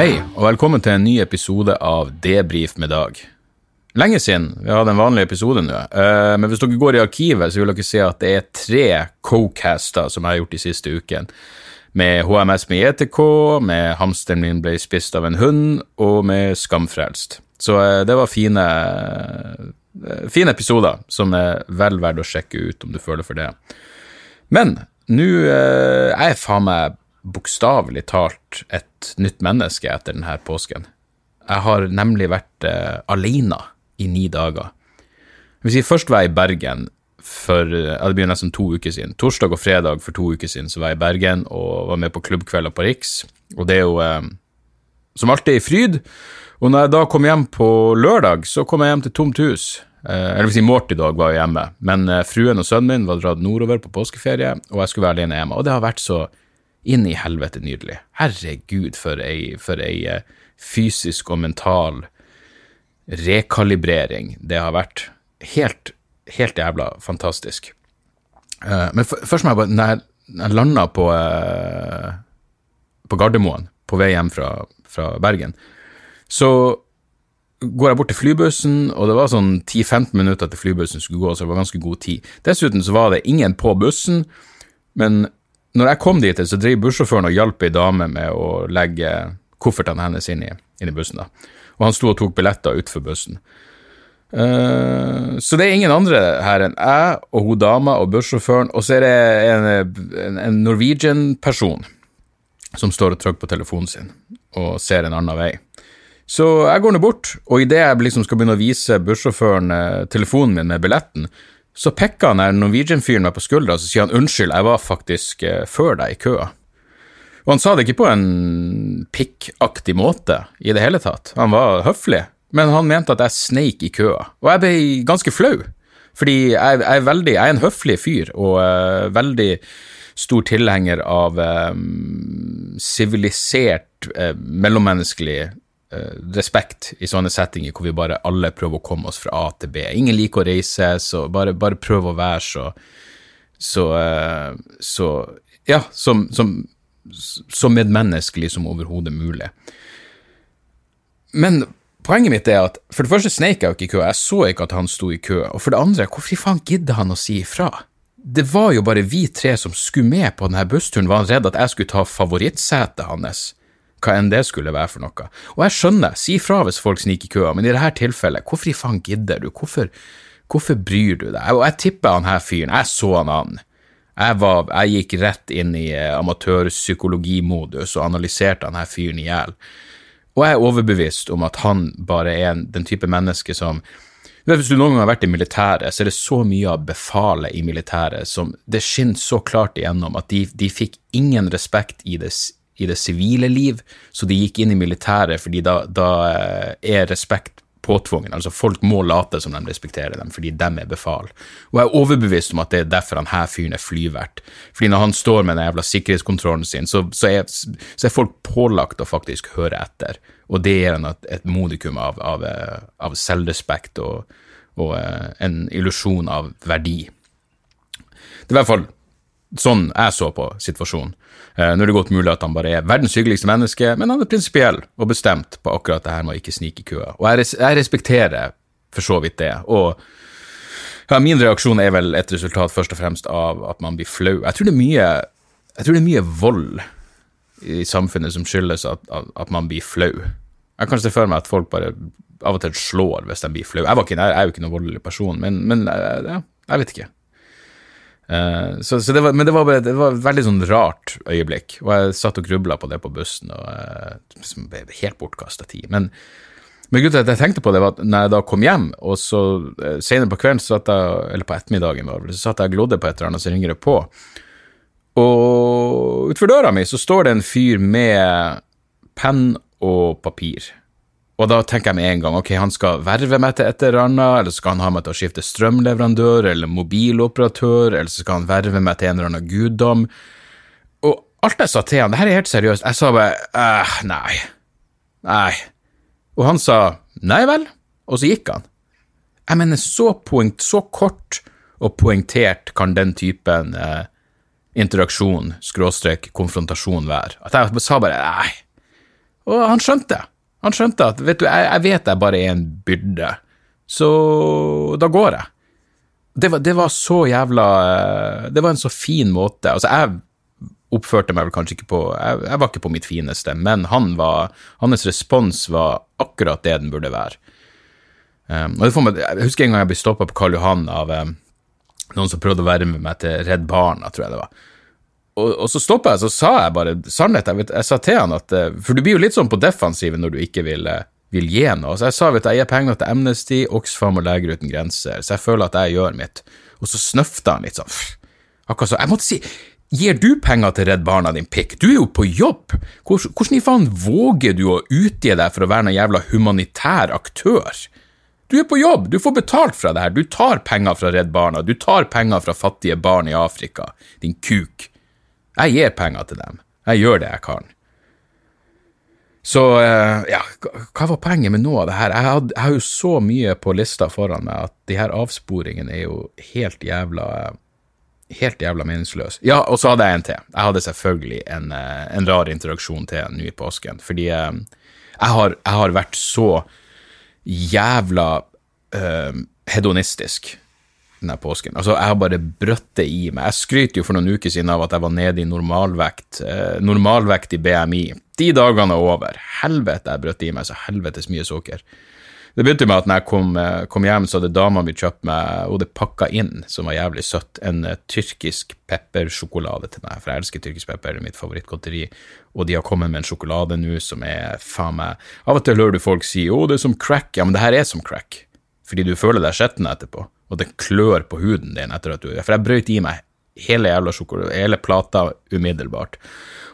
Hei, og velkommen til en ny episode av Debrif med Dag. Lenge siden vi hadde en vanlig episode nå, eh, men hvis dere går i arkivet, så vil dere se at det er tre co-caster som jeg har gjort de siste ukene. Med HMS med JTK, med Hamsteren min ble spist av en hund, og med Skamfrelst. Så eh, det var fine, eh, fine episoder som er vel verdt å sjekke ut om du føler for det. Men nå er jeg faen meg bokstavelig talt et nytt menneske etter denne påsken. Jeg har nemlig vært eh, alene i ni dager. Hvis si, først var jeg i Bergen for ja, det blir nesten to uker siden. Torsdag og fredag for to uker siden så var jeg i Bergen og var med på klubbkvelder på Riks. Og det er jo eh, som alltid i fryd. Og når jeg da kom hjem på lørdag, så kom jeg hjem til tomt hus. Eh, eller vil si, Morty Dog var jo hjemme, men eh, fruen og sønnen min var dratt nordover på påskeferie, og jeg skulle være alene hjemme. Og det har vært så inn i helvete nydelig. Herregud, for ei, for ei eh, fysisk og mental rekalibrering det har vært. Helt, helt jævla fantastisk. Eh, men først må jeg bare Når jeg, landa på, eh, på Gardermoen, på vei hjem fra, fra Bergen, så går jeg bort til flybussen, og det var sånn 10-15 minutter til flybussen skulle gå, så det var ganske god tid. Dessuten så var det ingen på bussen, men når jeg kom dit, så drev bussjåføren og hjalp ei dame med å legge koffertene hennes inn i, inn i bussen. da. Og han sto og tok billetter utfor bussen. Uh, så det er ingen andre her enn jeg og hun dama og bussjåføren, og så er det en, en, en Norwegian-person som står og trykker på telefonen sin og ser en annen vei. Så jeg går nå bort, og idet jeg liksom skal begynne å vise bussjåføren eh, telefonen min med billetten, så pekker han Norwegian-fyren meg på skuldra og så sier han unnskyld, jeg var faktisk eh, før deg i køa. Og han sa det ikke på en pikkaktig måte i det hele tatt. Han var høflig, men han mente at jeg sneik i køa. Og jeg ble ganske flau, fordi jeg, jeg, er, veldig, jeg er en høflig fyr og uh, veldig stor tilhenger av sivilisert, sivilisert, uh, mellommenneskelig eh, respekt i sånne settinger hvor vi bare alle prøver å komme oss fra A til B. Ingen liker å reise, så bare, bare prøv å være så så, eh, så ja, som, som, så medmenneskelig som overhodet mulig. Men poenget mitt er at for det første sneik jeg jo ikke i kø, jeg så ikke at han sto i kø, og for det andre, hvorfor i faen gidder han å si ifra? Det var jo bare vi tre som skulle med på denne bussturen, var han redd at jeg skulle ta favorittsetet hans? Hva enn det skulle være for noe. Og jeg skjønner, si fra hvis folk sniker i køa, men i dette tilfellet, hvorfor i faen gidder du? Hvorfor, hvorfor bryr du deg? Og jeg tipper han her fyren, jeg så han an. Jeg, var, jeg gikk rett inn i eh, amatørpsykologimodus og analyserte her fyren i hjel. Og jeg er overbevist om at han bare er den type menneske som Hvis du noen gang har vært i militæret, så er det så mye av befalet i militæret som Det skinner så klart igjennom at de, de fikk ingen respekt i det, i det sivile liv, så de gikk inn i militæret fordi da, da eh, er respekt påtvungen. Altså Folk må late som de respekterer dem, fordi de er befal. Og jeg er overbevist om at det er derfor han her fyren er flyvert. Fordi når han står med den jævla sikkerhetskontrollen sin, så, så, er, så er folk pålagt å faktisk høre etter. Og det er en, et modikum av, av, eh, av selvrespekt og, og eh, en illusjon av verdi. Det er i hvert fall sånn jeg så på situasjonen. Eh, Nå er det godt mulig at han bare er verdens hyggeligste menneske, men han er prinsipiell og bestemt på akkurat det her med å ikke snike i køa. Og jeg, res jeg respekterer for så vidt det. Og ja, min reaksjon er vel et resultat først og fremst av at man blir flau. Jeg tror det er mye, det er mye vold i samfunnet som skyldes at, at, man blir flau. Jeg kan se for meg at folk bare av og til slår hvis de blir flau. Jeg, jeg er jo ikke noen voldelig person, men, men eh, ja, jeg vet ikke. Eh, så, så det var, men det var, det var et veldig sånn rart øyeblikk, og jeg satt og grubla på det på bussen, og uh, ble helt bortkasta tid. Men, men grunnen til at jeg tenkte på det, var at når jeg da kom hjem, og så uh, senere på kvelden, jeg, eller på ettermiddagen, var det, så satt jeg og glodde på et eller annet, så ringer det på. Og utenfor døra mi så står det en fyr med penn og papir. Og da tenker jeg med en gang ok, han skal verve meg til et eller annet, eller så skal han ha meg til å skifte strømleverandør eller mobiloperatør, eller så skal han verve meg til en eller annen guddom. Og alt jeg sa til han, det her er helt seriøst, jeg sa bare eh, nei, nei. Og han sa nei vel, og så gikk han. Jeg mener, så, poengt, så kort og poengtert kan den typen eh, interaksjon, skråstrek, konfrontasjon være, at jeg sa bare nei. Og han skjønte det. Han skjønte at vet du, jeg, jeg vet jeg bare er en byrde, så da går jeg. Det var, det var, så jævla Det var en så fin måte. Altså, jeg oppførte meg vel kanskje ikke på jeg, jeg, var ikke på mitt fineste, men han var, hans respons var akkurat det den burde være. Um, meg, Jeg husker en gang jeg ble stoppa på Karl Johan av um, noen som prøvde å være med meg til Redd Barna, tror jeg det var og, og, så stoppa jeg, så sa jeg bare sannhet. Jeg, vet, jeg, sa til han at eh, For du blir jo litt sånn på defensiven når du ikke vil, eh, vil gi noe. Så jeg sa vet du, jeg gir penger til Amnesty, Oxfam og Leger uten grenser, så jeg føler at jeg gjør mitt. Og så snøfta han litt sånn. Akkurat så. Jeg måtte si Gir du penger til Redd Barna, din pikk? Du er jo på jobb! Hvordan, i faen våger du å utgi deg for å være noen jævla humanitær aktør? Du er på jobb, du får betalt fra det her, du tar penger fra Redd Barna, du tar penger fra fattige barn i Afrika, din kuk. Jeg gir penger til dem. Jeg gjør det jeg kan. Så eh, ja, hva var poenget med noe av det her? Jeg, jeg har jo så mye på lista foran meg at de her avsporingene er jo helt jævla Helt jævla meningsløse. Ja, og så hadde jeg en til. Jeg hadde selvfølgelig en, eh, en rar interaksjon til nå i påsken, fordi jeg, eh, har, jeg har vært så jævla øh, hedonistisk denne påsken. Altså, jeg har bare brøtt det i meg. Jeg skryter jo for noen uker siden av at jeg var nede i normalvekt, eh, normalvekt i BMI. De dagene er over. Helvete, jeg brøt i meg så helvetes mye sukker. Det begynte med at når jeg kom, eh, kom hjem, så hadde dama mi kjøpt meg og det pakka inn, som var jævlig søtt, en uh, tyrkisk peppersjokolade til meg, for jeg elsker tyrkisk pepper, det er mitt favorittgodteri, og de har kommet med en sjokolade nå som er faen meg Av og til hører du folk si 'å, det er som crack', ja, men det her er som crack, fordi du føler deg skitten etterpå og det klør på huden din etter at du For jeg brøyt i meg hele jævla sjokolade, hele plata umiddelbart.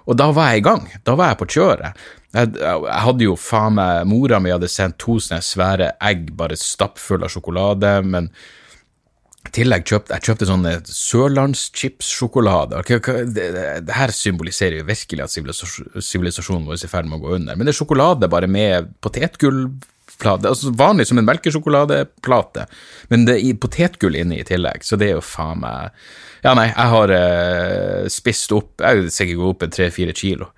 Og da var jeg i gang. Da var jeg på kjøret. Jeg, jeg hadde jo faen meg Mora mi hadde sendt to sånne svære egg bare stappfulle av sjokolade, men i tillegg kjøpte jeg kjøpte sånne sørlandschipssjokolade. Okay, det, her symboliserer jo virkelig at sivilisasjonen vår er i ferd med å gå under. Men det er sjokolade bare med potetgull plate. Altså vanlig som en melkesjokoladeplate, men det er potetgull inni i tillegg, så det er jo faen meg Ja, nei, jeg har eh, spist opp Jeg er sikkert gått opp en tre-fire kilo,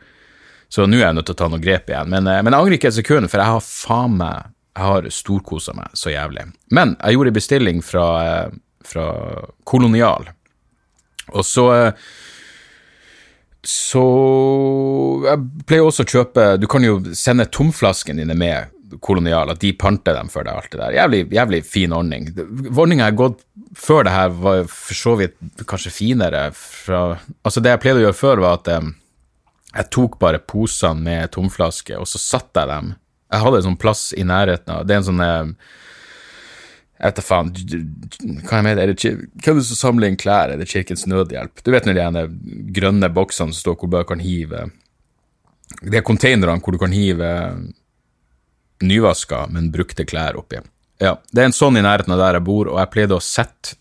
så nå er jeg nødt til å ta noe grep igjen. Men, eh, men jeg angrer ikke et sekund, for jeg har faen meg Jeg har storkosa meg så jævlig. Men jeg gjorde en bestilling fra, uh, fra Kolonial, og så så jeg pleier også å kjøpe Du kan jo sende tomflaskene dine med kolonial, at de panter dem for deg, alt det der. Jævlig, jævlig fin ordning. Ordninga jeg gått før det her, var for så vidt kanskje finere. Fra, altså Det jeg pleide å gjøre før, var at um, jeg tok bare posene med tomflaske, og så satte jeg dem Jeg hadde en sånn plass i nærheten av Det er en sånn um, jeg vet da faen Hva jeg mener, er det, hva er det som samler inn klær? Er det Kirkens Nødhjelp? Du vet når de grønne boksene som står hvor du bare kan hive De containerne hvor du kan hive nyvaska, men brukte klær oppi. Ja, det er en sånn i nærheten av der jeg bor, og jeg pleide å sette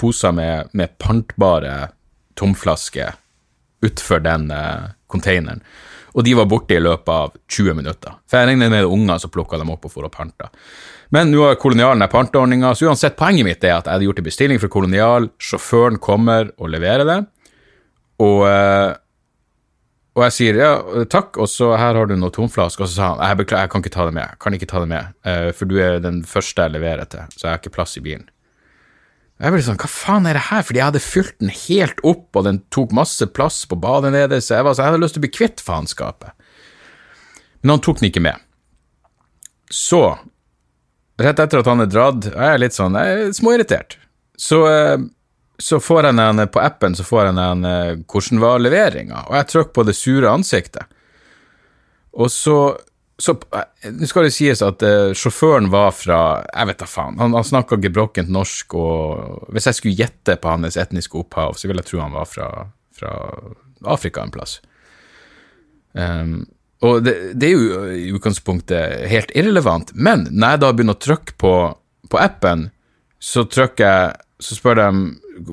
poser med, med pantbare tomflasker utfor den uh, containeren. Og de var borte i løpet av 20 minutter. For jeg regner med unger som plukka dem opp og for å pante. Men nå har Kolonialen er panteordninga, så uansett, poenget mitt er at jeg hadde gjort en bestilling for Kolonial, sjåføren kommer og leverer det, og uh, og jeg sier ja, takk, og så her har du noen tomflasker. Og så sa han jeg beklager, jeg kan ikke ta det med. Jeg kan ikke ta det med, uh, for du er den første jeg leverer til, så jeg har ikke plass i bilen. Jeg ble sånn, hva faen er det her, fordi jeg hadde fylt den helt opp, og den tok masse plass på badet nede, så jeg var så jeg hadde lyst til å bli kvitt faenskapet. Men han tok den ikke med. Så, rett etter at han er dratt, er jeg litt sånn jeg er småirritert. Så uh, så får jeg en, på appen så får jeg en, eh, hvordan var leveringa, og jeg trykker på det sure ansiktet. Og så så eh, Nå skal det sies at uh, sjåføren var fra Jeg vet da faen. Han, han snakka gebrokkent norsk, og hvis jeg skulle gjette på hans etniske opphav, så ville jeg tro han var fra, fra Afrika en plass. Um, og det, det, er jo i utgangspunktet helt irrelevant, men når jeg da begynner å trykke på, på appen, så trykker jeg Så spør de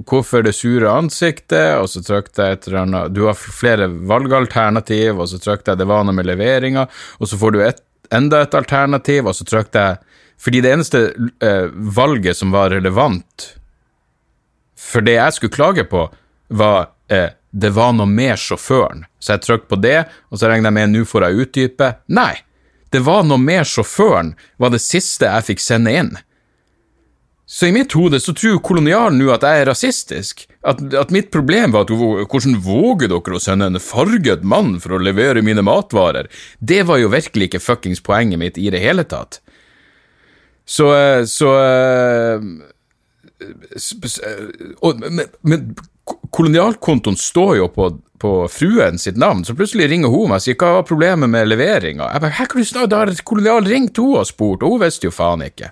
hvorfor det sure ansiktet, og så trykte jeg et eller annet Du har flere valgalternativ, og så trykte jeg det var noe med leveringa, og så får du et, enda et alternativ, og så trykte jeg Fordi det eneste eh, valget som var relevant for det jeg skulle klage på, var eh, det var noe med sjåføren. Så jeg trykte på det, og så regner jeg med nå får jeg utdype. Nei, det var noe med sjåføren, var det siste jeg fikk sende inn. Så i mitt hode så tror kolonialen nå at jeg er rasistisk. At, at mitt problem var at hvordan våger dere å sende en farget mann for å levere mine matvarer? Det var jo virkelig ikke fuckings poenget mitt i det hele tatt. Så Så og, men, men kolonialkontoen står jo på, på, fruen sitt navn, så plutselig ringer hun meg og sier hva var problemet med leveringa? Jeg bare, her kan du snakke, da har kolonial ringt henne og spurt, og hun visste jo faen ikke.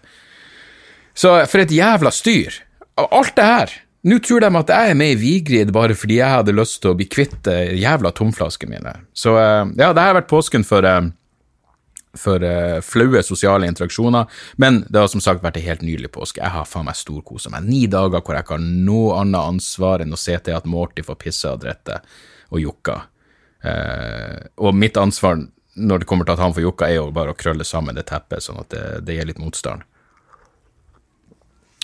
Så for et jævla styr. Alt det her. Nå tror de at jeg er med i Vigrid bare fordi jeg hadde lyst til å bli kvitt jævla tomflaskene mine. Så eh, ja, det har vært påsken for, eh, for uh, flaue sosiale interaksjoner, men det har som sagt vært en helt nydelig påske. Jeg har faen meg storkosa meg. Ni dager hvor jeg ikke har noe annet ansvar enn å se til at Morty får pisse og drette og jokka. Og mitt ansvar når det kommer til at han får jokka, er jo bare å krølle sammen det teppet, sånn at det, det gir litt motstand.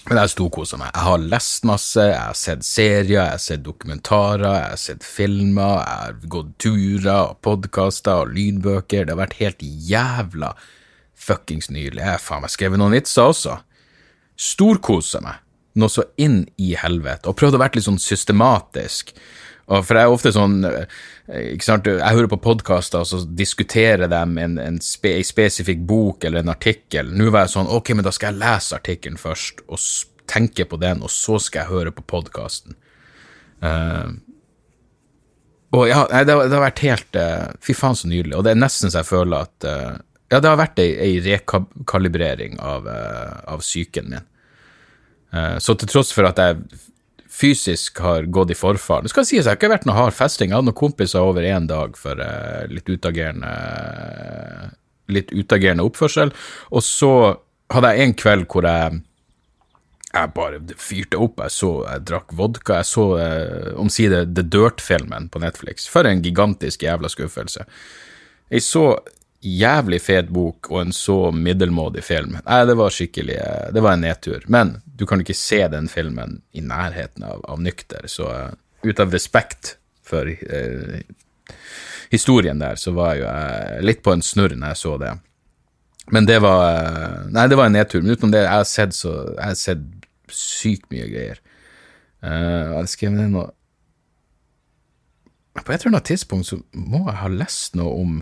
Men jeg storkosa meg. Jeg har lest masse, jeg har sett serier, jeg har sett dokumentarer, jeg har sett filmer, jeg har gått turer podkaster og lydbøker. Det har vært helt jævla fuckings nydelig. Jeg har faen meg skrevet noen vitser også. Storkosa meg noe så inn i helvete, og prøvd å være litt sånn systematisk. Og for jeg er ofte sånn eh, ikke sant, Jeg hører på podkaster, og så diskuterer de en, en, spe, en, spesifikk bok eller en artikkel. Nå var jeg sånn Ok, men da skal jeg lese artikkelen først, og tenke på den, og så skal jeg høre på podkasten. Uh, eh, og ja, det, det, har vært helt uh, Fy faen, så nydelig. Og det er nesten så jeg føler at uh, Ja, det har vært ei, ei rekalibrering av, av psyken min. så til tross for at jeg fysisk har gått i forfall. Det skal sies, jeg har ikke vært noe hard festing. Jeg hadde noen kompiser over én dag for uh, litt utagerende litt utagerende oppførsel. Og så hadde jeg en kveld hvor jeg jeg bare fyrte opp. Jeg så, jeg drakk vodka. Jeg så eh, omsider The Dirt-filmen på Netflix. For en gigantisk jævla skuffelse. Jeg så jævlig fet bok og en så middelmådig film. Nei, det var skikkelig eh, Det var en nedtur. Men du kan ikke se den filmen i nærheten av, av nykter, så uh, ut av respekt for uh, historien der, så var jeg jo litt på en snurr når jeg så det. Men det var uh, Nei, det var en nedtur. Men utenom det, jeg har sett så Jeg har sett sykt mye greier. Uh, jeg skrevet ned noe På et eller annet tidspunkt så må jeg ha lest noe om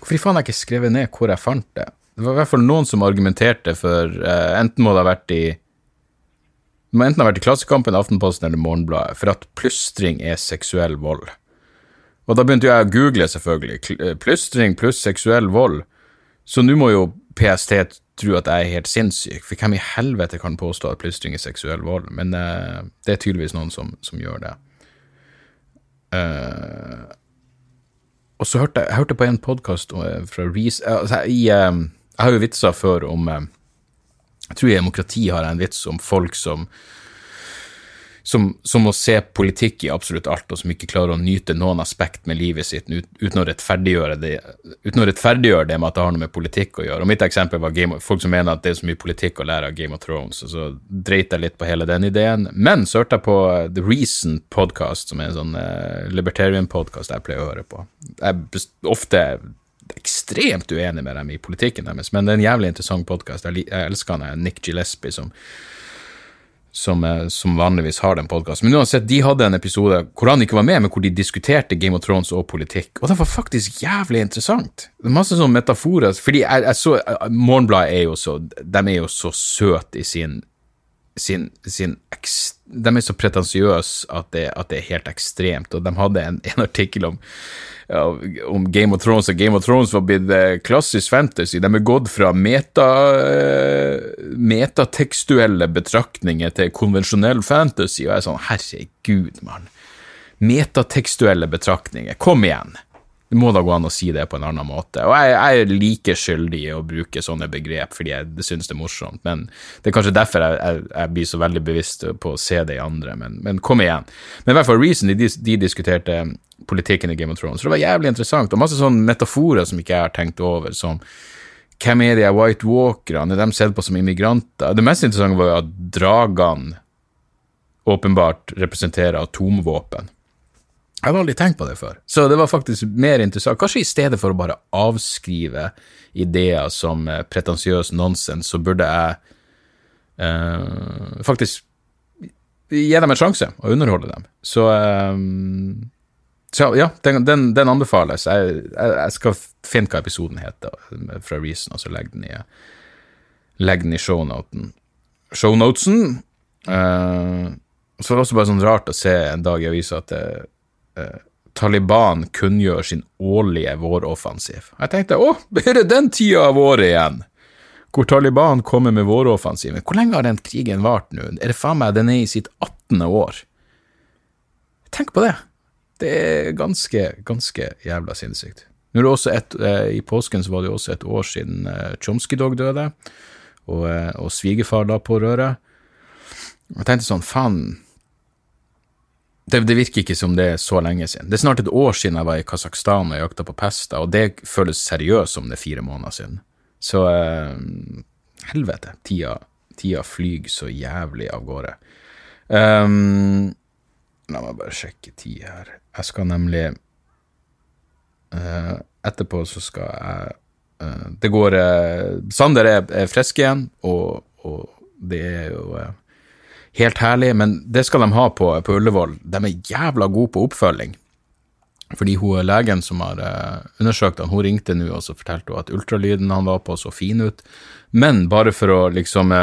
Hvorfor faen har jeg ikke skrevet ned hvor jeg fant det? Det var i hvert fall noen som argumenterte for uh, Enten må det ha vært i det må enten ha vært i Klassekampen, Aftenposten eller Morgenbladet, for at plystring er seksuell vold. Og da begynte jeg å google, selvfølgelig. Eh, plystring pluss seksuell vold. Så nå må jo PST tro at jeg er helt sinnssyk, for hvem i helvete kan påstå at plystring er seksuell vold? Men uh, det er tydeligvis noen som, som gjør det. Uh, og så hørte jeg, hørte på en podkast eh, fra Reece eh, altså, jeg, eh, jeg, har jo vitser før om Jeg tror i demokrati har jeg en vits om folk som som, som, må se politikk i absolutt alt, og som ikke klarer å nyte noen aspekt med livet sitt uten å rettferdiggjøre det, uten å rettferdiggjøre det med at det har noe med politikk å gjøre. Og Mitt eksempel var Game of, folk som mener at det er så mye politikk å lære av Game of Thrones, og så dreit jeg litt på hele den ideen. Men så hørte jeg på The Reason Podcast, som er en sånn uh, libertarian-podkast jeg pleier å høre på. Jeg er ofte ekstremt uenig med dem i politikken deres, men det er en jævlig interessant podkast. Jeg, jeg elsker han Nick Gillespie som som, som, vanligvis har den podkasten. Men uansett, de hadde en episode hvor han ikke var med, men hvor de diskuterte Game of Thrones og politikk. Og det var faktisk jævlig interessant. Er Masse sånne metaforer. Fordi jeg, jeg så Morgenbladet er jo så De er jo så søte i sin sin, sin De er så pretensiøse at, at det er helt ekstremt. Og de hadde en, en artikkel om, om Game of Thrones, og Game of Thrones var blitt eh, klassisk fantasy. De er gått fra meta, eh, metatekstuelle betraktninger til konvensjonell fantasy, og jeg er sånn, herregud, mann. Metatekstuelle betraktninger, kom igjen. Det må da gå an å si det på en annen måte. Og jeg, jeg er like skyldig i å bruke sånne begrep fordi jeg synes det er morsomt, men det er kanskje derfor jeg, jeg, jeg blir så veldig bevisst på å se det i andre, men, men kom igjen. Men i hvert fall Reason, de, de diskuterte politikken i Game of Thrones, så det var jævlig interessant, og masse sånne metaforer som ikke jeg har tenkt over, som hvem er de White Walkerne, er de sett på som immigranter? Det mest interessante var jo at dragene åpenbart representerer atomvåpen. Jeg hadde aldri tenkt på det før, så det var faktisk mer interessant. Kanskje i stedet for å bare avskrive ideer som eh, pretensiøs nonsens, så burde jeg eh, faktisk gi dem en sjanse og underholde dem. Så, eh, så ja, den, den, den anbefales. Jeg, jeg, jeg skal finne hva episoden heter fra Reason, og så legg den i, legg den i shownoten. Shownotesen. Uh, så var det også bare sånn rart å se en dag i avisa at uh, Taliban kunngjør sin årlige våroffensiv. Jeg tenkte å, er det den tida av året igjen? Hvor Taliban kommer med våroffensiven. Hvor lenge har den krigen vart nå? Er det faen meg den er i sitt 18. år? Tenk på det. Det er ganske, ganske jævla sinnssykt. Nå er det også et, eh, I påsken så var det jo også et år siden eh, Chomsky Dog døde, og, eh, og svigerfar la på røret. Jeg tenkte sånn, faen det, det, virker ikke som det er så lenge siden. Det er snart et år siden jeg var i Kasakhstan og jakta på pester, og det føles seriøst som det er fire måneder siden. Så eh, helvete, tida, tida flyr så jævlig av gårde. Um, la meg bare sjekke tid her. Jeg skal nemlig Etterpå så skal jeg uh, Det går uh, Sander er, er frisk igjen, og, og det er jo helt herlig, men det skal de ha på, på Ullevål. De er jævla gode på oppfølging. Fordi hun legen som har undersøkt han, hun ringte nå og så fortalte hun at ultralyden han var på, så fin ut. Men bare for å liksom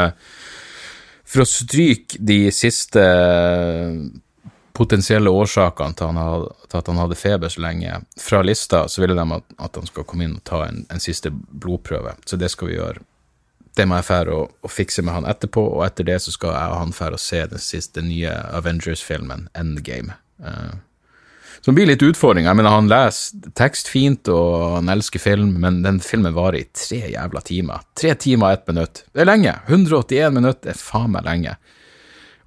For å stryke de siste potensielle årsakene til, til, at han hadde feber så lenge fra lista, så ville de at, at han skal komme inn og ta en, en siste blodprøve. Så det skal vi gjøre det må jeg fære og, og, fikse med han etterpå, og etter det så skal jeg og han fære og se den siste nye Avengers-filmen, Endgame. Uh, som blir litt utfordringa. Jeg mener, han leser tekst fint, og han elsker film, men den filmen varer i tre jævla timer. Tre timer og ett minutt. Det er lenge. 181 minutter er faen meg lenge.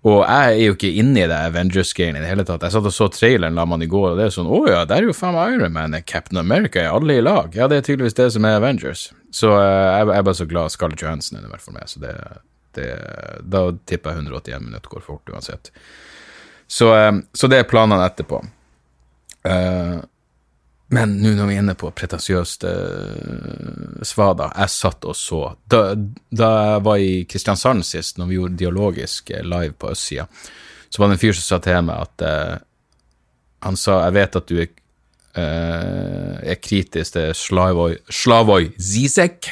Og jeg er jo ikke inne i det Avengers-greien i det hele tatt. Jeg satt og så traileren la man i går, og det er sånn Å ja, der er jo faen meg Iron Man, Captain America, er alle i lag? Ja, det er tydeligvis det som er Avengers. Så uh, jeg, jeg er bare så glad Scarlett Johansen er hvert fall med, så det, det, da tipper jeg 181 minutter går fort uansett. Så, uh, så det er planene etterpå. Uh, men nå når vi er inne på pretensiøst uh, svada, jeg satt og så. Da, da, jeg var i Kristiansand sist, når vi gjorde dialogisk live på østsida, så var det en fyr som sa til meg at uh, Han sa jeg vet at du er, uh, er kritisk til Slavoj, Slavoj Zizek,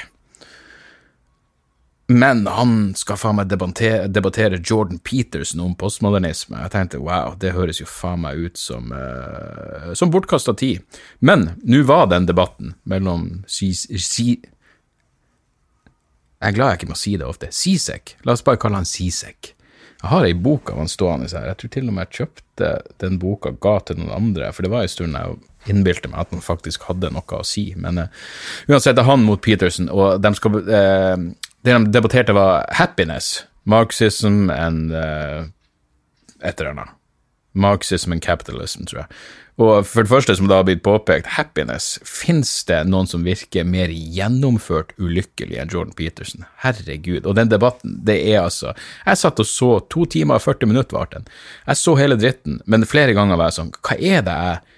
men han skal faen meg debattere, debattere, Jordan Peterson om postmodernisme. Jeg tenkte wow, det høres jo faen meg ut som, uh, som bortkasta tid. Men nå var den debatten mellom si, si, Jeg er glad jeg ikke må si det ofte. Sisek. La oss bare kalle han Sisek. Jeg har ei bok av han stående her. Jeg tror til og med jeg kjøpte den boka, ga til noen andre, for det var en stund jeg innbilte meg at han faktisk hadde noe å si. Men uh, uansett, det er han mot Peterson, og de skal uh, det de debatterte, var happiness, marxism and uh, et eller annet. Marxism and capitalism, tror jeg. Og for det første, som det har blitt påpekt, happiness. Fins det noen som virker mer gjennomført ulykkelig enn Jordan Peterson? Herregud. Og den debatten, det er altså Jeg satt og så to timer og 40 minutter varte den. Jeg så hele dritten, men flere ganger var jeg sånn Hva er det jeg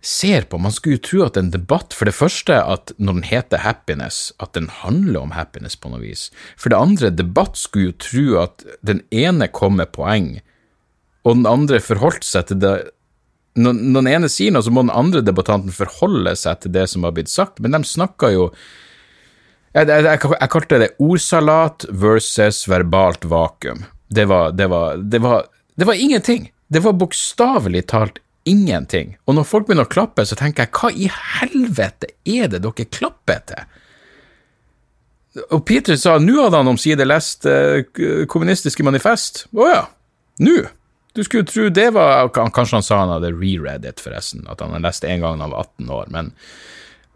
ser på. Man skulle jo tro at en debatt, for det første at når den heter happiness, at den handler om happiness på noe vis. For det andre, debatt skulle jo tro at den ene kom med poeng, og den andre forholdt seg til det Når den ene sier noe, så må den andre debattanten forholde seg til det som har blitt sagt, men de snakka jo jeg, jeg, jeg, jeg kalte det ordsalat versus verbalt vakuum. Det var, det var, det var, det var ingenting. Det var bokstavelig talt ingenting. Og når folk begynner å klappe, så tenker jeg, hva i helvete er det dere klapper til? Og Peter sa nå hadde han omsider lest eh, kommunistiske manifest. Å ja, nå? Du skulle tro det var Kanskje han sa han hadde reread it, forresten. At han hadde lest det en gang da han var 18 år. Men,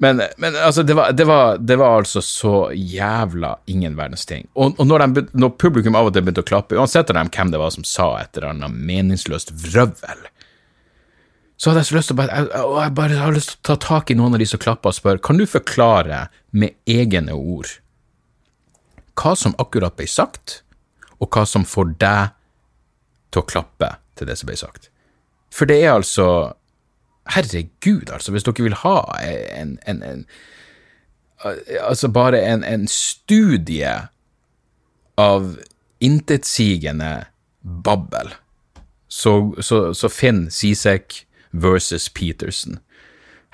men, men altså, det var, det, var, det var, altså så jævla ingen verdens ting. Og, og når, de, når, publikum av og til begynte å klappe, uansett av dem hvem det var som sa et eller annet meningsløst vrøvl, så hadde jeg så lyst til å bare, jeg, jeg bare har lyst til å ta tak i noen av de som klapper og spør kan du forklare med egne ord hva som akkurat ble sagt, og hva som får deg til å klappe til det som ble sagt. For det er altså Herregud, altså, hvis dere vil ha en, en, en Altså bare en, en studie av intetsigende babbel, så, så, så finn Sisek versus Peterson.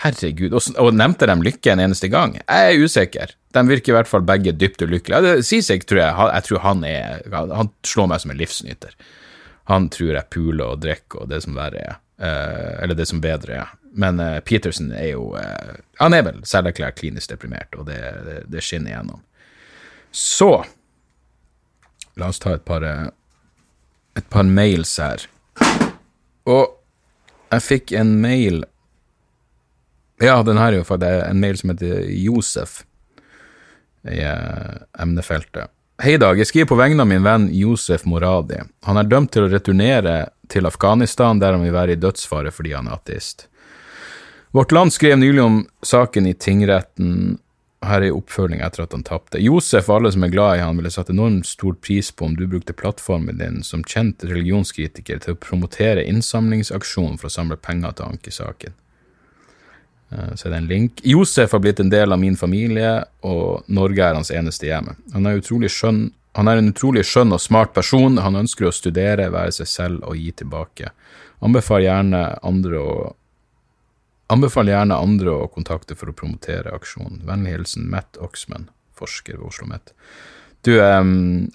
Herregud, og, og nevnte de Lykke en eneste gang? Jeg er usikker. De virker i hvert fall begge dypt ulykkelige. Sisek tror jeg, jeg tror han er Han slår meg som en livsnyter. Han tror jeg puler og drikker og det som verre er. Eh, eller det som bedre er. Men eh, Peterson er jo eh, Han er vel selverklært klinisk deprimert, og det, det, det, skinner igjennom. Så La oss ta et par, et par mails her. Og jeg fikk en mail Ja, den her er jo faktisk en mail som heter Josef i emnefeltet. Hei, Dag. Jeg skriver på vegne av min venn Josef Moradi. Han er dømt til å returnere til Afghanistan, der han vil være i dødsfare fordi han er ateist. Vårt Land skrev nylig om saken i tingretten. Her er oppfølging etter at han tapte. Josef og alle som er glad i han, ville satt enormt stor pris på om du brukte plattformen din som kjent religionskritiker til å promotere innsamlingsaksjonen for å samle penger til ankesaken. Eh, så er det en link. Josef har blitt en del av min familie, og Norge er hans eneste hjem. Han er, skjønn, han er en utrolig skjønn og smart person. Han ønsker å studere, være seg selv og gi tilbake. Anbefaler gjerne andre å Anbefaler gjerne andre å kontakte for å promotere aksjonen. Vennlig hilsen Matt Oxman, forsker ved Oslo OsloMet. Du, jeg,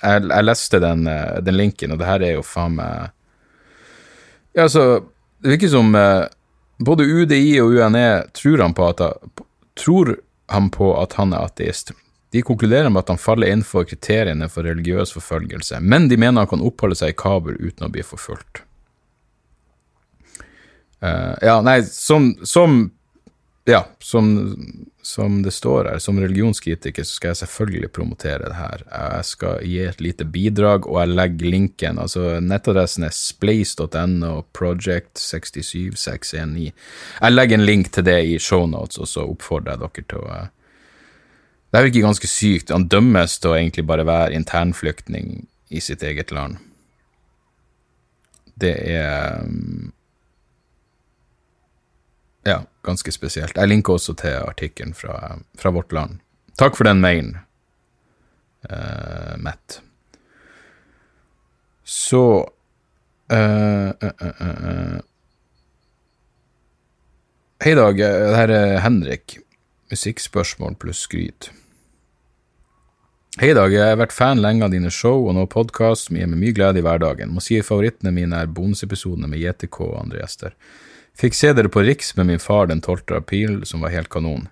jeg, leste den, eh, den, linken, og det her er jo faen meg Ja, altså, det virker som uh, både UDI og UNE tror han, på at, tror han på at han er ateist. De konkluderer med at han faller innenfor kriteriene for religiøs forfølgelse, men de mener han kan oppholde seg i Kabul uten å bli forfulgt. Uh, ja, nei, som, som ja, som, som, det står her, som religionskritiker så skal jeg selvfølgelig promotere det her. Jeg skal gi et lite bidrag, og jeg legger linken. altså Nettadressen er splace.no project 67619. Jeg legger en link til det i shownotes, og så oppfordrer jeg dere til å Det er ikke ganske sykt. Han dømmes til å egentlig bare være internflyktning i sitt eget land. Det er ja, ganske spesielt. Jeg linker også til artikkelen fra, fra, Vårt Land. Takk for den mailen, uh, Matt. Så uh, uh, Hei, Dag. Det her er Henrik. Musikkspørsmål pluss skryt. Hei, Dag. Jeg har vært fan lenge av dine show og nå podkast som gir meg mye glede i hverdagen. Må si favorittene mine er bonusepisodene med JTK og andre gjester. Fikk se dere på Riks med min far den 12. april, som var helt kanon.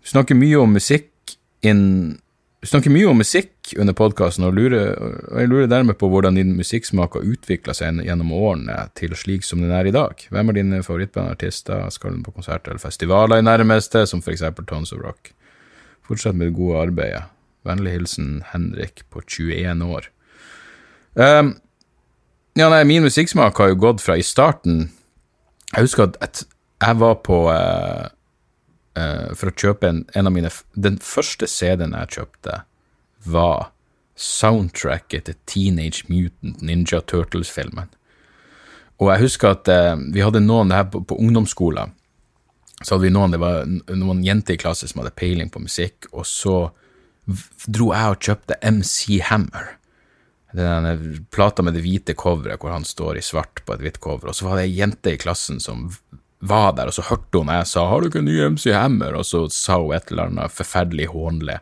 Du snakker mye om musikk inn Du snakker mye om musikk under podkasten, og, og, jeg lurer dermed på hvordan din musikksmak har utvikla seg gjennom årene til slik som den er i dag. Hvem er dine favorittbandartister? Skal den på konserter eller festivaler i nærmeste, som for eksempel Tons of Rock? Fortsett med det gode arbeidet. Vennlig hilsen Henrik på 21 år. Um, ja, nei, min musikksmak har jo gått fra i starten jeg husker at jeg var på uh, uh, For å kjøpe en, en, av mine Den første CD-en jeg kjøpte, var soundtracket til Teenage Mutant Ninja Turtles-filmen. Og jeg husker at uh, vi hadde noen her på, på ungdomsskolen. Så hadde vi noen, det var noen jenter i klasse som hadde peiling på musikk, og så dro jeg og kjøpte MC Hammer den plata med det hvite coveret hvor han står i svart på et hvitt cover, og så var det ei jente i klassen som var der, og så hørte hun jeg sa 'Har du ikke en ny MC Hammer?' og så sa hun et eller annet forferdelig hånlig.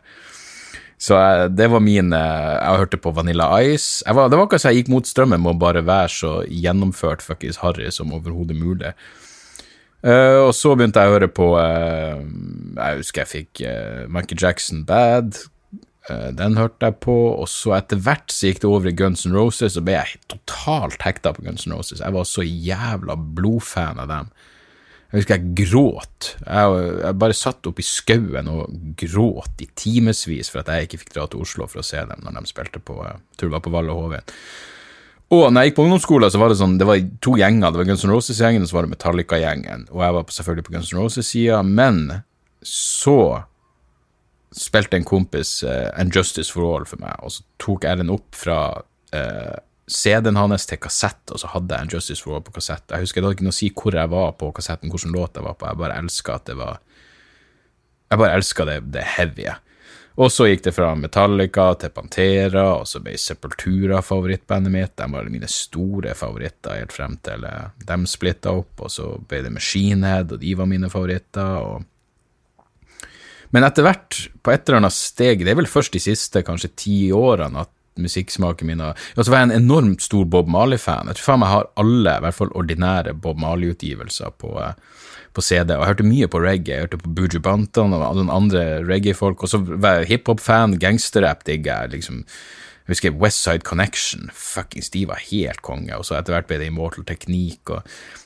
Så det var min eh, Jeg hørte på Vanilla Ice. Var, det var akkurat så jeg gikk mot strømmen med å bare være så gjennomført fuckings harry som overhodet mulig. Uh, og så begynte jeg å høre på uh, Jeg husker jeg fikk uh, Michael Jackson Bad. Eh, den hørte jeg på, og så etter hvert så gikk det over i Guns N' Roses, og ble jeg totalt hekta på Guns N' Roses. Jeg var så jævla blodfan av dem. Jeg husker jeg gråt. Jeg, jeg bare satt oppe i skauen og gråt i timevis for at jeg ikke fikk dra til Oslo for å se dem når de spilte på det var på Valle Hovin. Og når jeg gikk på ungdomsskolen, så var det sånn, det var to gjenger. Det var Guns N' Roses-gjengen, og så var det Metallica-gjengen. Og jeg var selvfølgelig på Guns N' Roses-sida, men så spilte en kompis uh, And Justice for All for meg, og så tok jeg den opp fra uh, CD-en hans til kassett, og så hadde jeg And Justice for All på kassett. Jeg husker det hadde ikke noe å si hvor jeg var på kassetten, hvilken låt jeg var på, jeg bare elska at det var Jeg bare elska det, det heavye. Og så gikk det fra Metallica til Pantera, og så ble Sepultura favorittbandet mitt. De var mine store favoritter helt frem til uh, dem splitta opp, og så ble det Machine Head, og de var mine favoritter. og men etter hvert, på et eller annet steg, det er vel først de siste kanskje ti årene at musikksmaken min har Og så var jeg en enormt stor Bob Marley-fan. Jeg tror faen meg har alle, i hvert fall ordinære Bob Marley-utgivelser på, eh, på CD. Og jeg hørte mye på reggae. Jeg hørte på Buju Bantan og den andre reggae-folk. Og så var jeg hiphop-fan, gangsterrap digger jeg. liksom jeg husker Westside Connection. Fuckings, de var helt konge. Og så etter hvert ble det Immortal Teknikk. Og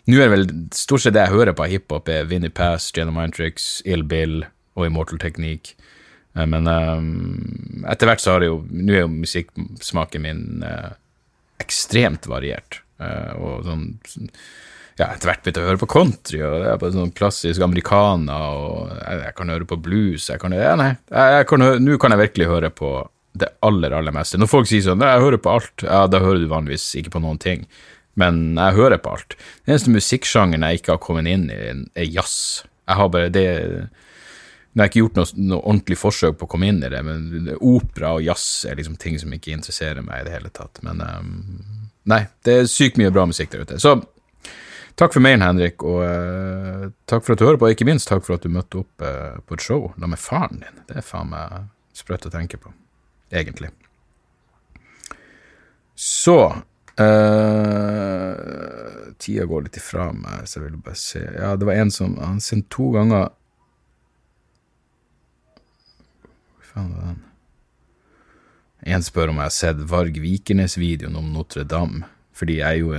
nå er det vel stort sett det jeg hører på hiphop, er Vinnie Pass, Jenna Mindtricks, Ill Bill og Immortal Teknikk. Eh, men um, etter hvert så har det jo Nå er jo musikksmaken min uh, ekstremt variert. Uh, og sånn Ja, etter hvert begynte jeg å høre på country, og det er på sånn klassisk americana, og jeg, jeg, kan høre på blues jeg kan, ja, nei, Nå kan jeg virkelig høre på det aller, aller meste. Når folk sier sånn 'Jeg hører på alt', ja, da hører du vanligvis ikke på noen ting. Men jeg hører på alt. Den eneste musikksjangeren jeg ikke har kommet inn i, er jazz. Jeg har bare det jeg har ikke gjort noe, noe, ordentlig forsøk på å komme inn i det, men opera og jazz er liksom ting som ikke interesserer meg i det hele tatt. Men um, nei, det er sykt mye bra musikk der ute. Så takk for mailen, Henrik, og uh, takk for at du hører på, og ikke minst takk for at du møtte opp uh, på et show da med faren din. Det er faen meg sprøtt å tenke på, egentlig. Så uh, Tida går litt ifra meg, så jeg vil bare se Ja, det var en som Han sendte to ganger faen var den? En spør om jeg har sett Varg Vikernes-videoen om Notre-Dame, fordi jeg jo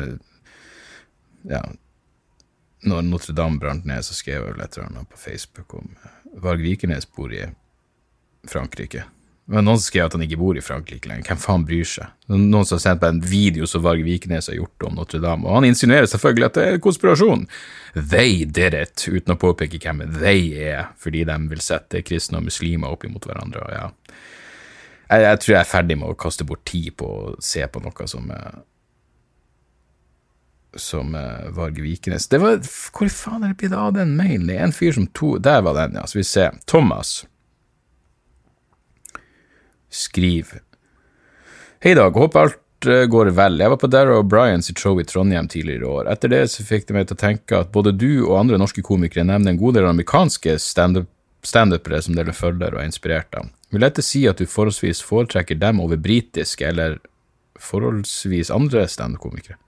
Ja, når Notre-Dame brant ned, så skrev jeg vel et eller annet på Facebook om Varg Vikernes bor i Frankrike. Var noen skrev at han ikke bor i Frankrike lenger. Hvem faen bryr seg? Noen som har sendt meg en video som Varg Vikernes har gjort om Notre-Dame, og han insinuerer selvfølgelig at det er konspirasjon. They did it, uten å påpeke hvem they er, fordi de vil sette kristne og muslimer opp imot hverandre. og ja. Jeg, jeg, tror jeg er ferdig med å kaste bort tid på å se på noe som som uh, Varg Vikernes Det var, Hvor faen er det blitt av den mailen? Det er en fyr som to Der var den, ja. Så vi ser. Thomas skriv Hei, Dag. Håper alt eh, går vel. Jeg var på Dara O'Brien sitt show i Trondheim tidligere i år. Etter det så fikk det meg til å tenke at både du og andre norske komikere nevner en god del amerikanske standupere som dere følger og er inspirert av. Vil dette si at du forholdsvis foretrekker dem over britiske eller forholdsvis andre standup-komikere?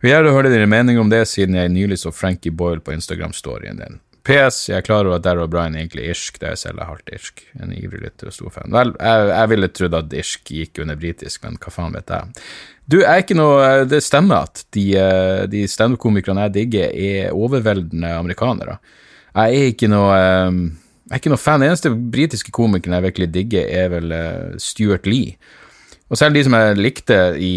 Vil gjerne høre dine meninger om det, siden jeg nylig så Frankie Boyle på Instagram-storyen din. PS, jeg er klar at Darrow O'Brien egentlig er irsk, er jeg selv er halvt irsk. En ivrig lytter og stor fan. Vel, jeg, jeg ville trodd at irsk gikk under britisk, men hva faen vet jeg. Du, jeg er ikke noe Det stemmer at de, eh, de standup-komikerne jeg digger, er overveldende amerikanere. Jeg er ikke noe eh, jeg er ikke noe fan. Den eneste britiske komikeren jeg virkelig digger, er vel uh, Stuart Lee. Og selv de som jeg likte i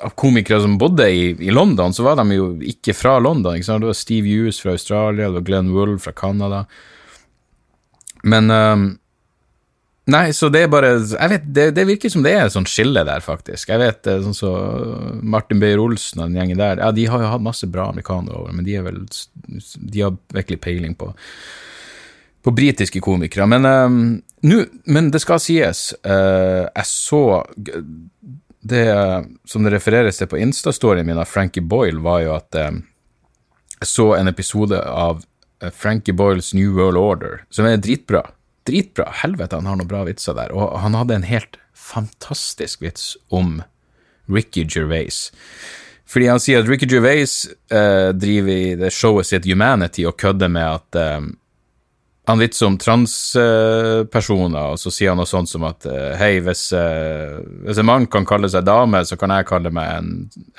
av komikere som bodde i, i, London, så var de jo ikke fra London. Ikke sant? Det var Steve Hughes fra Australia, det var Glenn Wool fra Canada. Men um, Nei, så det er bare Jeg vet, det, det, virker som det er et sånt skille der, faktisk. Jeg vet eh, sånn så Martin Beyer-Olsen og den gjengen der, ja, de har jo hatt masse bra amerikanere over, men de er vel De har virkelig peiling på på britiske komikere. Men, um, nu, men det skal sies, uh, jeg så det som det refereres til på Insta-storyen min av Frankie Boyle, var jo at eh, jeg så en episode av eh, Frankie Boyles New World Order, som er dritbra. dritbra. Helvete, han har noen bra vitser der. Og han hadde en helt fantastisk vits om Ricky Gervais. Fordi han sier at Ricky Gervais eh, driver i det showet sitt Humanity og kødder med at eh, han litt som transpersoner, og så sier han noe sånt som at eh, hei, hvis, eh, hvis, en mann kan kalle seg dame, så kan jeg kalle meg en,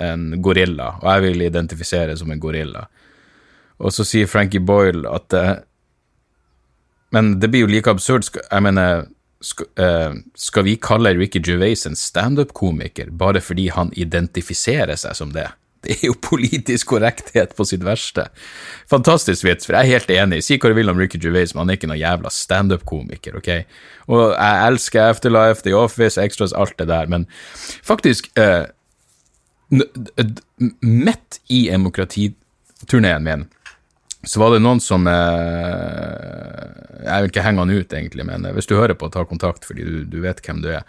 en gorilla, og jeg vil identifisere som en gorilla. Og så sier Frankie Boyle at eh, Men det blir jo like absurd. Jeg mener, skal, vi kalle Ricky Gervais en standup-komiker bare fordi han identifiserer seg som det? Det er jo politisk korrekthet på sitt verste. Fantastisk vits, for jeg er helt enig. Si hva du vil om Ricky Gervais, men han er ikke noen jævla standup-komiker, ok? Og jeg elsker Afterlife, The Office, Extras, alt det der, men faktisk eh, Midt i demokratiturneen min så var det noen som eh, Jeg vil ikke henge han ut, egentlig, men hvis du hører på, ta kontakt, fordi du, du vet hvem du er.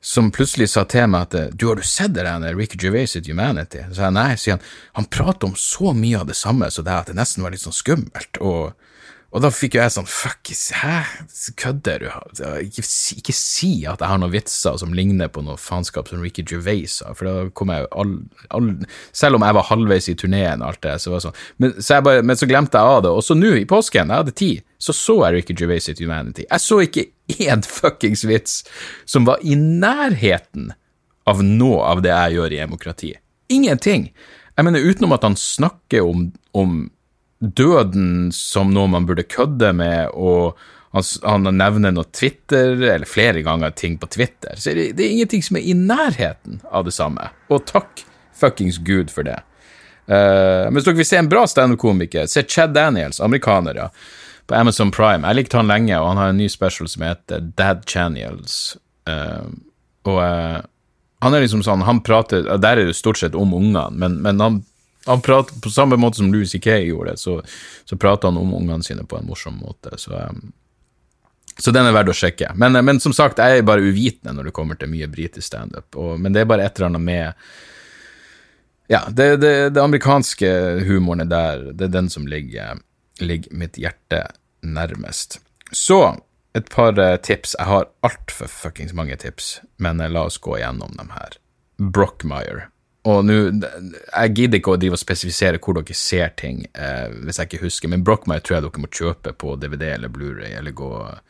Som plutselig sa til meg at du, har du sett det der Ricky Gervais' sitt Humanity? Så jeg nei, sier han. Han prater om så mye av det samme så det er at det nesten var litt sånn skummelt. og og da fikk jo jeg sånn Fuck, hæ, kødder du? Ikke, ikke, si at jeg har noen vitser som ligner på noe faenskap som Ricky Gervais sa, for da kom jeg jo all, all, Selv om jeg var halvveis i turneen og alt det, så var det sånn. Men så, bare, men så, glemte jeg av det. Og så nå, i påsken, jeg hadde tid, så så jeg Ricky Gervais sitt Humanity. Jeg så ikke én fuckings vits som var i nærheten av noe av det jeg gjør i demokrati. Ingenting. Jeg mener, utenom at han snakker om, om døden som noe man burde kødde med, og han, han nevner noe Twitter, eller flere ganger ting på Twitter. Så det, det, er ingenting som er i nærheten av det samme. Og takk fuckings gud for det. Uh, hvis dere vil se en bra standup-komiker, se Chad Daniels, amerikaner, ja, på Amazon Prime. Jeg likte han lenge, og han har en ny special som heter Dad Channels. Uh, og uh, han er liksom sånn, han prater Der er det stort sett om ungene, men, men han han prater, På samme måte som Louis C.K. gjorde det, så, så prater han om ungene sine på en morsom måte. Så, um, så den er verdt å sjekke. Men, men, som sagt, jeg er bare uvitende når det kommer til mye britisk standup. Men det er bare et eller annet med Ja, det, det, det amerikanske humoren er der. Det er den som ligger, ligger mitt hjerte nærmest. Så et par eh, tips. Jeg har altfor fuckings mange tips, men eh, la oss gå igjennom dem her. Brockmeyer og nå Jeg gidder ikke å drive og spesifisere hvor dere ser ting, eh, hvis jeg ikke husker, men Brochmire tror jeg dere må kjøpe på DVD eller Blu-ray, eller gå uh,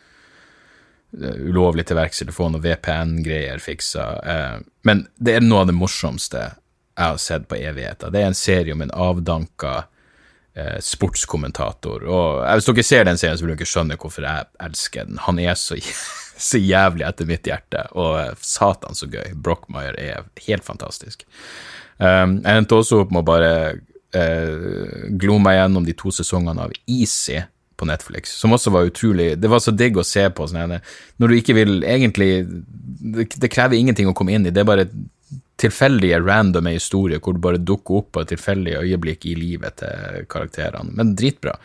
ulovlig til verks eller få noe VPN-greier fiksa. Eh, men det er noe av det morsomste jeg har sett på evigheter. Det er en serie om en avdanka eh, sportskommentator. Og hvis dere ser den serien, så vil dere skjønne hvorfor jeg elsker den. Han er så så jævlig etter mitt hjerte, og eh, satan så gøy. Brochmeyer er helt fantastisk. Um, jeg endte også opp med å bare uh, glo meg gjennom de to sesongene av Easy på Netflix, som også var utrolig Det var så digg å se på. Sånn, når du ikke vil egentlig det, det, krever ingenting å komme inn i, det er bare tilfeldige, randome historier hvor du bare dukker opp på et tilfeldig øyeblikk i livet til karakterene. Men dritbra.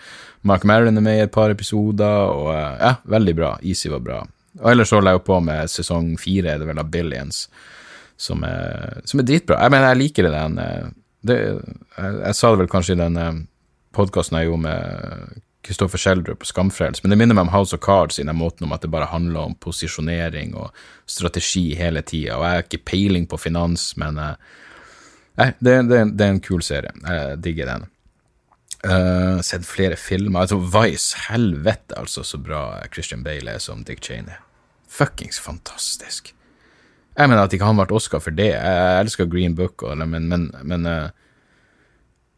Mark Maron er med i et par episoder, og uh, ja, veldig bra. Easy var bra. Og ellers holder jeg jo på med sesong fire, er det vel, av Billions, som er, som er dritbra. Jeg mener, jeg liker den eh, det, jeg, jeg, sa det vel kanskje i den eh, podkasten jeg gjorde med Kristoffer Schjelderup og Skamfrels, men det minner meg om House of Cards i den måten om at det bare handler om posisjonering og strategi hele tida. Og jeg har ikke peiling på finans, men Nei, det, det, det, er en kul serie. Jeg digger den. Uh, sett flere filmer. Altså, Vice, helvete, altså, så bra Christian Bale er som Dick Cheney. Fuckings fantastisk. Jeg mener at ikke han ble Oscar for det. Jeg elsker Green Book, men, men, men, uh,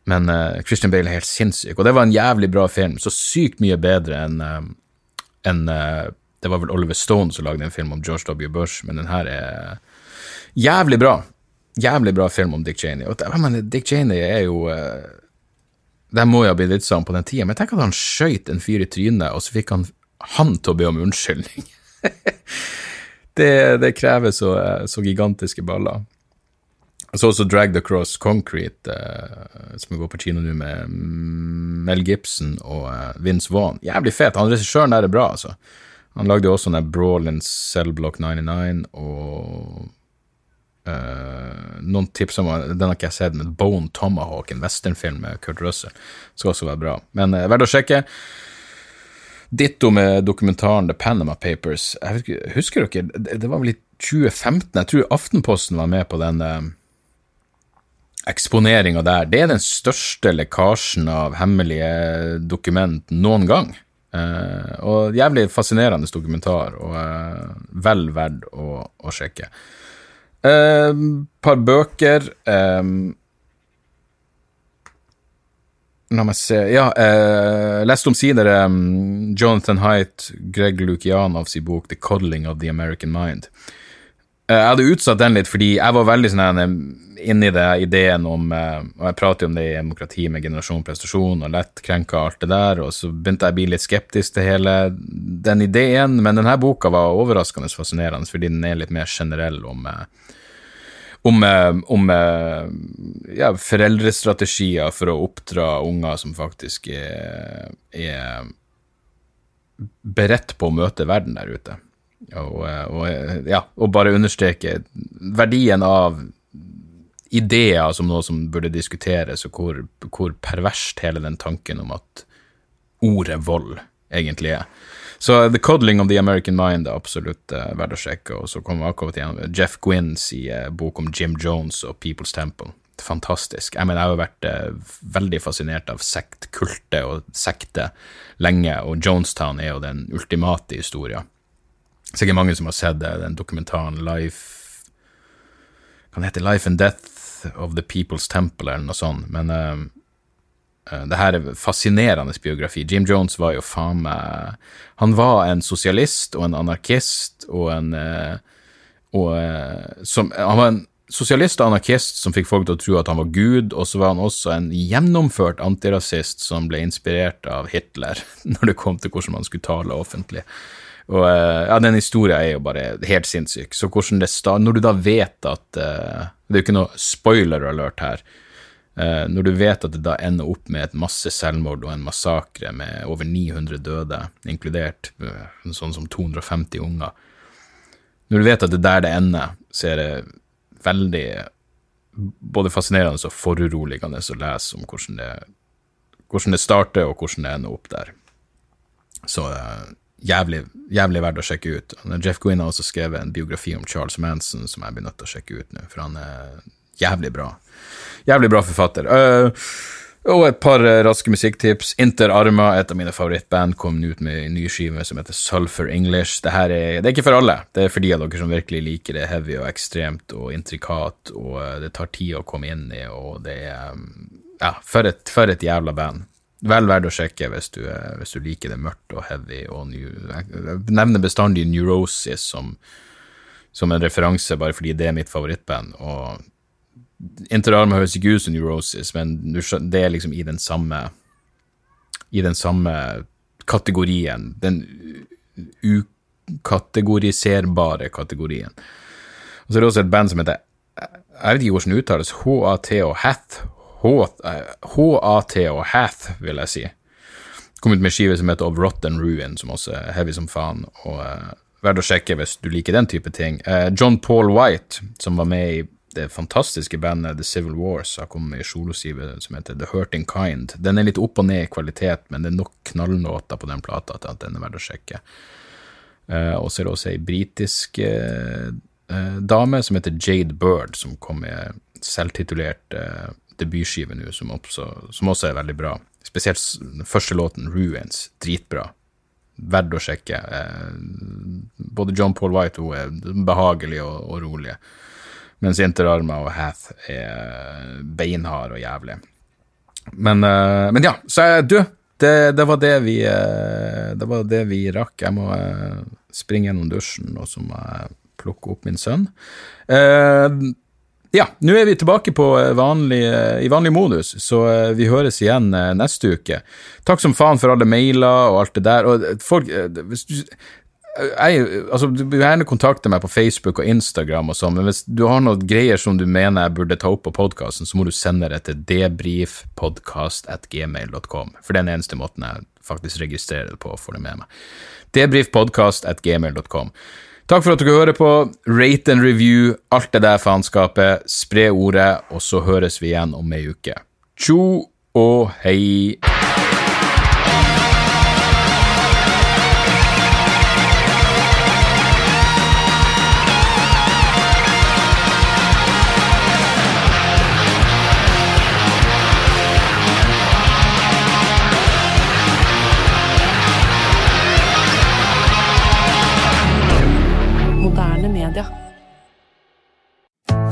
men uh, Christian Bale er helt sinnssyk. Og det var en jævlig bra film. Så sykt mye bedre enn en, Det var vel Oliver Stone som lagde en film om George W. Bush, men den her er jævlig bra. Jævlig bra film om Dick Cheney. Og mener, Dick Cheney er jo det må jo ha blitt litt sånn på den tida, men tenk at han skøyt en fyr i trynet, og så fikk han han til å be om unnskyldning. det, det, krever så, så, gigantiske baller. Jeg så også Drag the Cross Concrete, eh, som går på kino nå med Mel Gibson og uh, Vince Vaughn. Jævlig fet. Han regissøren der er bra, altså. Han lagde jo også den Brawl in Cellblock 99 og Uh, noen tips om Den har ikke jeg sett, men Bone Tomahawk, en westernfilm med Kurt Russell, skal også være bra. Men uh, verdt å sjekke. Ditto med dokumentaren The Panama Papers. Ikke, husker dere, det, det var vel i 2015, jeg tror Aftenposten var med på den eh, eksponeringa der. Det er den største lekkasjen av hemmelige dokument noen gang. Eh, og jævlig fascinerende dokumentar, og eh, vel verdt å, å sjekke. Et eh, par bøker eh, La meg se Ja, eh, leste omsider um, Jonathan Haidt, Greg Lukianovs bok The Coddling of the American Mind. Eh, jeg hadde utsatt den litt fordi jeg var veldig sånn eh, inni det ideen om eh, Og jeg prater jo om det i demokrati med generasjon prestasjon og lett krenka alt det der, og så begynte jeg å bli litt skeptisk til hele den ideen, men denne boka var overraskende fascinerende fordi den er litt mer generell om om, om ja, foreldrestrategier for å oppdra unger som faktisk er, er beredt på å møte verden der ute. Og, og, ja, og bare understreke verdien av ideer som noe som burde diskuteres, og hvor, hvor perverst hele den tanken om at ordet vold egentlig er. Så The Coddling of the American Mind er absolutt uh, verdt å sjekke. Og så kommer vi akkurat igjen Jeff Gwynns i uh, bok om Jim Jones og People's Temple. Fantastisk. Jeg mener, jeg har vært uh, veldig fascinert av sektkultet og sekter lenge, og Jonestown er jo den ultimate historien. Sikkert mange som har sett den dokumentaren Life Kan hete Life and Death of the People's Temple, eller noe sånt. Men Eh, det her er fascinerende biografi. Jim Jones var jo faen meg Han var en sosialist og en anarkist og en eh, og, eh, som, Han var en sosialist og anarkist som fikk folk til å tro at han var Gud, og så var han også en gjennomført antirasist som ble inspirert av Hitler når det kom til hvordan man skulle tale offentlig. Og ja, Den historien er jo bare helt sinnssyk. Så hvordan det Når du da vet at Det er jo ikke noe spoiler alert her, når du vet at det da ender opp med et masse selvmord og en massakre med over 900 døde, inkludert uh, sånn som 250 unger Når du vet at det der det ender, så er det veldig både fascinerende og foruroligende å lese om hvordan det, hvordan det starter, og hvordan det ender opp der. Så uh, jævlig, jævlig verdt å sjekke ut. Jeff Gwynn har også skrevet en biografi om Charles Manson som jeg blir nødt til å sjekke ut nå, for han er jævlig bra. Jævlig bra forfatter. Uh, og et par uh, raske musikktips. Inter Arma, et av mine favorittband, kom ut med en ny skive som heter Sulphur English. Det her er, det er ikke for alle. Det er for de av dere som virkelig liker det heavy og ekstremt og intrikat, og uh, det tar tid å komme inn i, og det er um, Ja, for et, for et jævla band. Vel verdt å sjekke hvis du, hvis du, liker det mørkt og heavy og new, Jeg nevner bestandig Neurosis som, som en referanse, bare fordi det er mitt favorittband. og Interarma høres ikke ut som Neurosis, men det er liksom i den samme I den samme kategorien. Den ukategoriserbare kategorien. Og så er det også et band som heter Jeg vet ikke hvordan det uttales. HAT og Hath. HAT og Hath, vil jeg si. Kom ut med skive som heter Of Rotten Ruin, som også er heavy som faen. og uh, Verdt å sjekke hvis du liker den type ting. Uh, John Paul White, som var med i det fantastiske bandet The Civil Wars har kommet med ei solosive som heter The Hurting Kind. Den er litt opp og ned i kvalitet, men det er nok knallnåter på den plata til at den er verdt å sjekke. Uh, og så er det også ei britisk uh, uh, dame som heter Jade Bird, som kom med selvtitulert debutskive nå, som, som, også er veldig bra. Spesielt den første låten, Ruins, dritbra. Verdt å sjekke. både John Paul White og hun er behagelig og, og rolig. Mens Interarma og Hath er beinhard og jævlig. Men, uh, men ja, så du, det, det, var det vi uh, Det var det vi rakk. Jeg må uh, springe gjennom dusjen, og så må jeg plukke opp min sønn. ja, nå er vi tilbake vanlig, i vanlig modus, så vi høres igjen neste uke. Takk som faen for alle mailer og alt det der. Og folk, hvis du jeg, altså, Du bør gjerne kontakte meg på Facebook og Instagram, og sånn, men hvis du har noen greier som du mener jeg burde ta opp på podkasten, så må du sende det til debrifpodkast.gmail.com, for det er den eneste måten jeg faktisk registrerer det på og får det med meg. Debrifpodkast.gmail.com. Takk for at dere hører på. Rate and review, alt det der faenskapet. Spre ordet, og så høres vi igjen om ei uke. Tjo og hei.